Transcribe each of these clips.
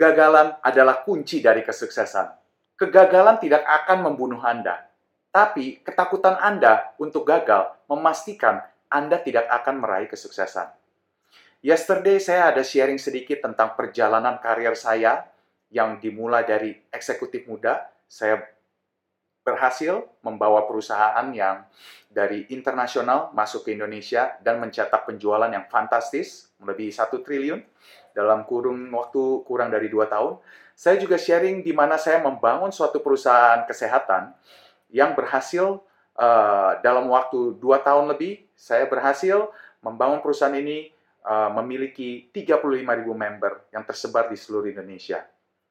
Kegagalan adalah kunci dari kesuksesan. Kegagalan tidak akan membunuh Anda, tapi ketakutan Anda untuk gagal memastikan Anda tidak akan meraih kesuksesan. Yesterday saya ada sharing sedikit tentang perjalanan karir saya yang dimulai dari eksekutif muda. Saya berhasil membawa perusahaan yang dari internasional masuk ke Indonesia dan mencetak penjualan yang fantastis, lebih satu triliun dalam kurun waktu kurang dari dua tahun. Saya juga sharing di mana saya membangun suatu perusahaan kesehatan yang berhasil uh, dalam waktu dua tahun lebih. Saya berhasil membangun perusahaan ini uh, memiliki 35.000 member yang tersebar di seluruh Indonesia.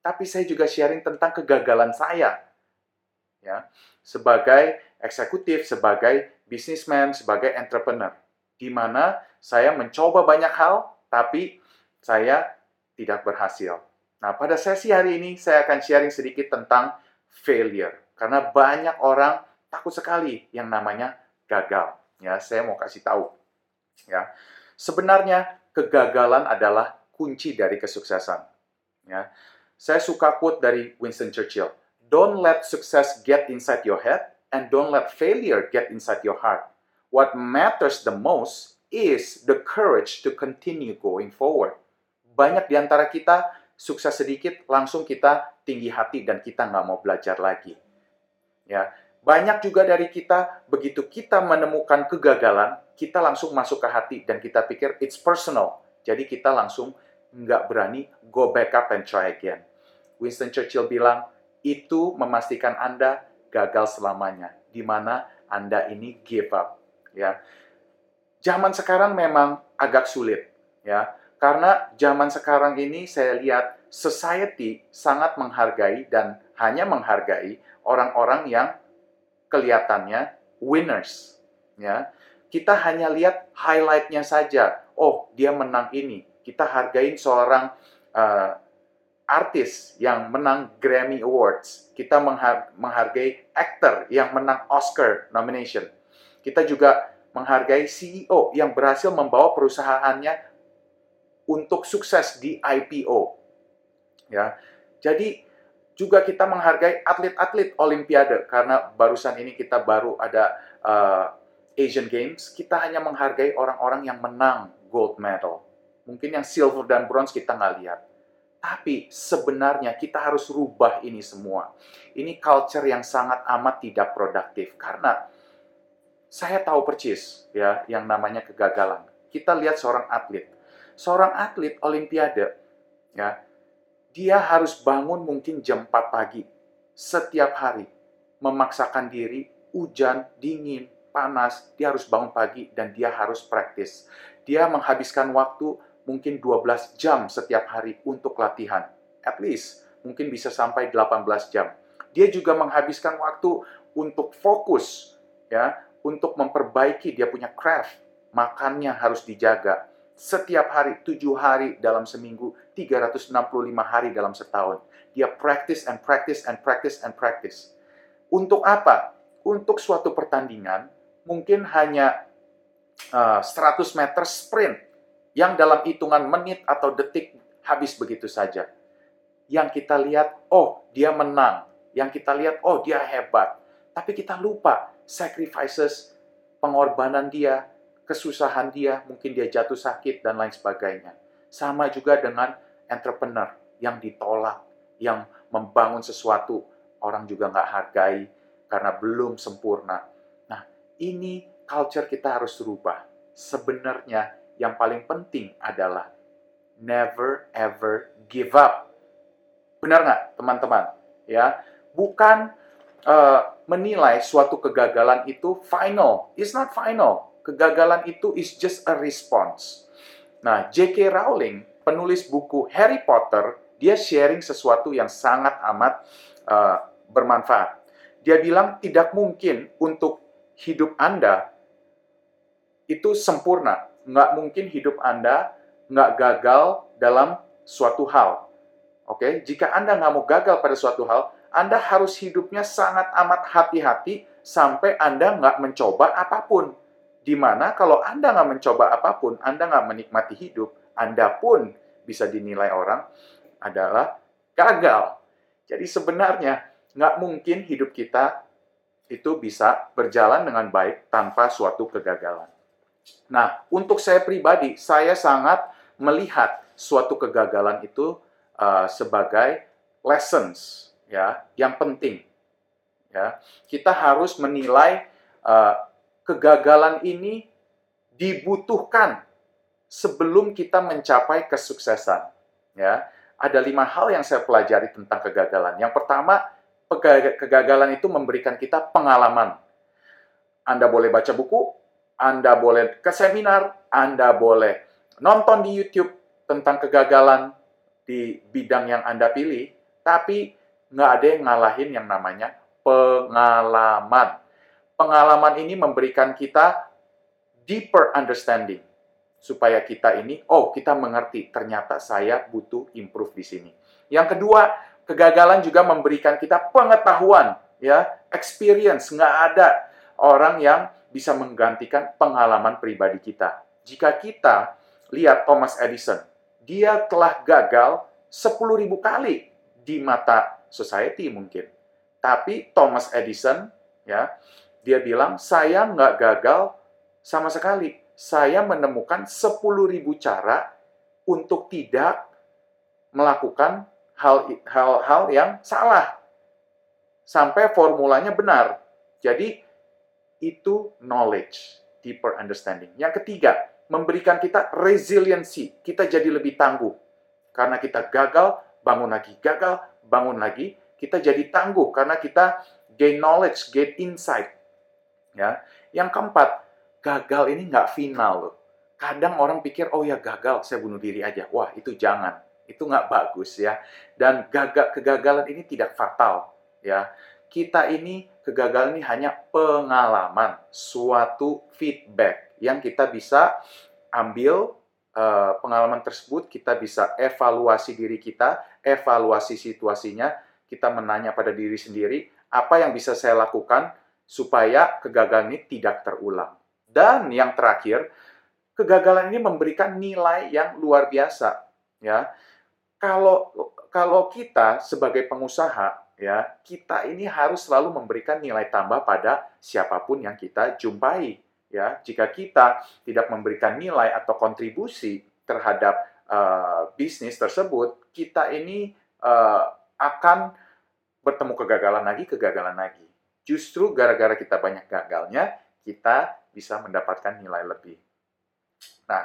Tapi saya juga sharing tentang kegagalan saya ya sebagai eksekutif, sebagai bisnismen, sebagai entrepreneur, di mana saya mencoba banyak hal, tapi saya tidak berhasil. Nah, pada sesi hari ini saya akan sharing sedikit tentang failure, karena banyak orang takut sekali yang namanya gagal. Ya, saya mau kasih tahu. Ya, sebenarnya kegagalan adalah kunci dari kesuksesan. Ya, saya suka quote dari Winston Churchill. Don't let success get inside your head and don't let failure get inside your heart. What matters the most is the courage to continue going forward. Banyak di antara kita sukses sedikit langsung kita tinggi hati dan kita nggak mau belajar lagi. Ya, banyak juga dari kita begitu kita menemukan kegagalan, kita langsung masuk ke hati dan kita pikir it's personal. Jadi kita langsung nggak berani go back up and try again. Winston Churchill bilang, itu memastikan Anda gagal selamanya, di mana Anda ini give up. Ya, zaman sekarang memang agak sulit, ya, karena zaman sekarang ini saya lihat society sangat menghargai dan hanya menghargai orang-orang yang kelihatannya winners, ya. Kita hanya lihat highlightnya saja. Oh, dia menang ini. Kita hargain seorang uh, artis yang menang Grammy Awards. Kita menghargai aktor yang menang Oscar nomination. Kita juga menghargai CEO yang berhasil membawa perusahaannya untuk sukses di IPO. Ya. Jadi juga kita menghargai atlet-atlet olimpiade karena barusan ini kita baru ada uh, Asian Games, kita hanya menghargai orang-orang yang menang gold medal. Mungkin yang silver dan bronze kita nggak lihat. Tapi sebenarnya kita harus rubah ini semua. Ini culture yang sangat amat tidak produktif karena saya tahu percis ya yang namanya kegagalan. Kita lihat seorang atlet. Seorang atlet olimpiade ya, dia harus bangun mungkin jam 4 pagi setiap hari, memaksakan diri, hujan, dingin, panas, dia harus bangun pagi dan dia harus praktis. Dia menghabiskan waktu mungkin 12 jam setiap hari untuk latihan. At least mungkin bisa sampai 18 jam. Dia juga menghabiskan waktu untuk fokus ya, untuk memperbaiki dia punya craft. Makannya harus dijaga. Setiap hari, 7 hari dalam seminggu, 365 hari dalam setahun. Dia practice and practice and practice and practice. Untuk apa? Untuk suatu pertandingan, mungkin hanya uh, 100 meter sprint yang dalam hitungan menit atau detik habis begitu saja. Yang kita lihat, oh dia menang. Yang kita lihat, oh dia hebat. Tapi kita lupa sacrifices, pengorbanan dia, kesusahan dia, mungkin dia jatuh sakit dan lain sebagainya. Sama juga dengan entrepreneur yang ditolak, yang membangun sesuatu, orang juga nggak hargai karena belum sempurna. Nah, ini culture kita harus rubah. Sebenarnya yang paling penting adalah never ever give up. Benar nggak, teman-teman? Ya, bukan uh, menilai suatu kegagalan itu final. It's not final. Kegagalan itu is just a response. Nah, J.K. Rowling, penulis buku Harry Potter, dia sharing sesuatu yang sangat amat uh, bermanfaat. Dia bilang tidak mungkin untuk hidup Anda itu sempurna nggak mungkin hidup Anda nggak gagal dalam suatu hal. Oke, okay? jika Anda nggak mau gagal pada suatu hal, Anda harus hidupnya sangat amat hati-hati sampai Anda nggak mencoba apa pun. Di mana kalau Anda nggak mencoba apa pun, Anda nggak menikmati hidup, Anda pun bisa dinilai orang adalah gagal. Jadi sebenarnya nggak mungkin hidup kita itu bisa berjalan dengan baik tanpa suatu kegagalan. Nah, untuk saya pribadi, saya sangat melihat suatu kegagalan itu uh, sebagai lessons, ya, yang penting. Ya, kita harus menilai uh, kegagalan ini dibutuhkan sebelum kita mencapai kesuksesan. Ya, ada lima hal yang saya pelajari tentang kegagalan. Yang pertama, kegagalan itu memberikan kita pengalaman. Anda boleh baca buku, Anda boleh ke seminar, Anda boleh nonton di YouTube tentang kegagalan di bidang yang Anda pilih, tapi nggak ada yang ngalahin yang namanya pengalaman. Pengalaman ini memberikan kita deeper understanding supaya kita ini, oh kita mengerti ternyata saya butuh improve di sini. Yang kedua, Kegagalan juga memberikan kita pengetahuan, ya, experience. Nggak ada orang yang bisa menggantikan pengalaman pribadi kita. Jika kita lihat Thomas Edison, dia telah gagal 10.000 kali di mata society mungkin. Tapi Thomas Edison, ya, dia bilang, saya nggak gagal sama sekali. Saya menemukan 10.000 cara untuk tidak melakukan hal-hal yang salah sampai formulanya benar. Jadi itu knowledge, deeper understanding. Yang ketiga, memberikan kita resiliency. Kita jadi lebih tangguh. Karena kita gagal, bangun lagi. Gagal, bangun lagi. Kita jadi tangguh karena kita gain knowledge, gain insight. Ya. Yang keempat, gagal ini nggak final loh. Kadang orang pikir, oh ya gagal, saya bunuh diri aja. Wah, itu jangan itu nggak bagus ya. Dan gagal kegagalan ini tidak fatal ya. Kita ini kegagalan ini hanya pengalaman, suatu feedback yang kita bisa ambil uh, pengalaman tersebut, kita bisa evaluasi diri kita, evaluasi situasinya, kita menanya pada diri sendiri apa yang bisa saya lakukan supaya kegagalan ini tidak terulang. Dan yang terakhir, kegagalan ini memberikan nilai yang luar biasa ya kalau kalau kita sebagai pengusaha ya, kita ini harus selalu memberikan nilai tambah pada siapa pun yang kita jumpai ya. Jika kita tidak memberikan nilai atau kontribusi terhadap uh, bisnis tersebut, kita ini uh, akan bertemu kegagalan lagi, kegagalan lagi. Justru gara-gara kita banyak gagalnya, kita bisa mendapatkan nilai lebih. Nah,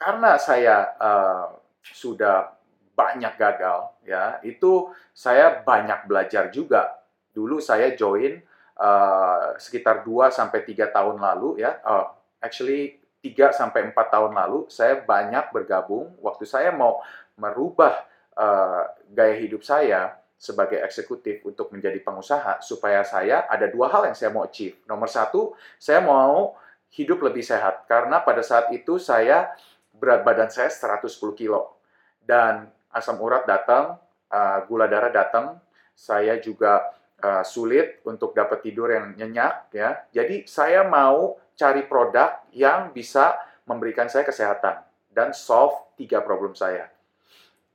karena saya uh, sudah banyak gagal ya. Itu saya banyak belajar juga. Dulu saya join uh, sekitar 2 sampai tiga tahun lalu ya. Uh, actually 3 sampai 4 tahun lalu saya banyak bergabung. Waktu saya mau merubah uh, gaya hidup saya sebagai eksekutif untuk menjadi pengusaha supaya saya ada dua hal yang saya mau achieve. Nomor satu, saya mau hidup lebih sehat. Karena pada saat itu saya berat badan saya 110 kilo. Dan asam urat datang, uh, gula darah datang, saya juga uh, sulit untuk dapat tidur yang nyenyak ya. Jadi saya mau cari produk yang bisa memberikan saya kesehatan dan solve tiga problem saya.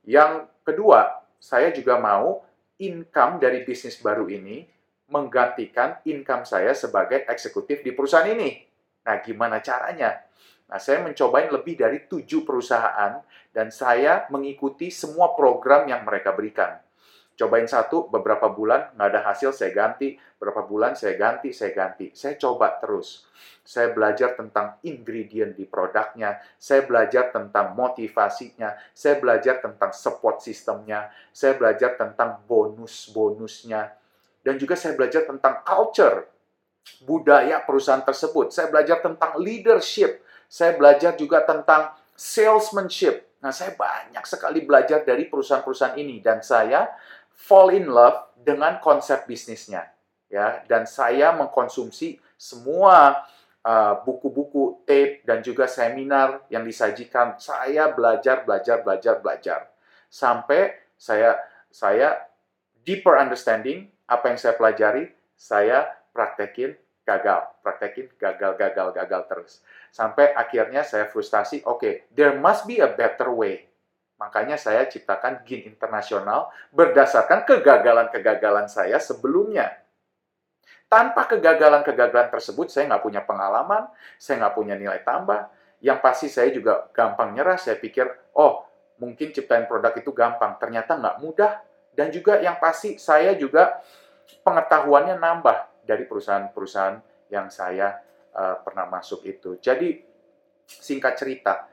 Yang kedua, saya juga mau income dari bisnis baru ini menggantikan income saya sebagai eksekutif di perusahaan ini. Nah, gimana caranya? Nah, saya mencobain lebih dari tujuh perusahaan dan saya mengikuti semua program yang mereka berikan. Cobain satu, beberapa bulan nggak ada hasil, saya ganti. Berapa bulan saya ganti, saya ganti. Saya coba terus. Saya belajar tentang ingredient di produknya. Saya belajar tentang motivasinya. Saya belajar tentang support sistemnya. Saya belajar tentang bonus-bonusnya. Dan juga saya belajar tentang culture, budaya perusahaan tersebut. Saya belajar tentang leadership saya belajar juga tentang salesmanship. Nah, saya banyak sekali belajar dari perusahaan-perusahaan ini dan saya fall in love dengan konsep bisnisnya. Ya, dan saya mengkonsumsi semua uh, buku-buku, uh, tape dan juga seminar yang disajikan. Saya belajar, belajar, belajar, belajar sampai saya saya deeper understanding apa yang saya pelajari, saya praktekin gagal, praktekin gagal, gagal, gagal terus. Sampai akhirnya saya frustasi, oke, okay, there must be a better way. Makanya saya ciptakan GIN internasional berdasarkan kegagalan-kegagalan saya sebelumnya. Tanpa kegagalan-kegagalan tersebut, saya nggak punya pengalaman, saya nggak punya nilai tambah. Yang pasti saya juga gampang nyerah, saya pikir, oh mungkin ciptain produk itu gampang. Ternyata nggak mudah. Dan juga yang pasti saya juga pengetahuannya nambah dari perusahaan-perusahaan yang saya uh, pernah masuk itu. Jadi singkat cerita,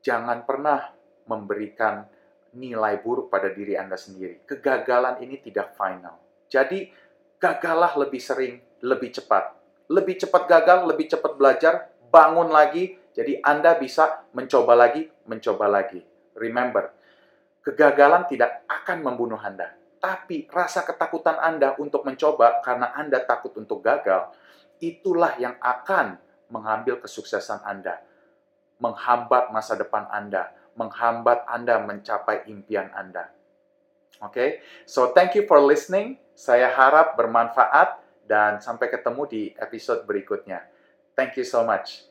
jangan pernah memberikan nilai buruk pada diri Anda sendiri. Kegagalan ini tidak final. Jadi, gagallah lebih sering, lebih cepat. Lebih cepat gagal, lebih cepat belajar, bangun lagi, jadi Anda bisa mencoba lagi, mencoba lagi. Remember, kegagalan tidak akan membunuh Anda. Tapi rasa ketakutan Anda untuk mencoba karena Anda takut untuk gagal, itulah yang akan mengambil kesuksesan Anda, menghambat masa depan Anda, menghambat Anda mencapai impian Anda. Oke, okay? so thank you for listening. Saya harap bermanfaat dan sampai ketemu di episode berikutnya. Thank you so much.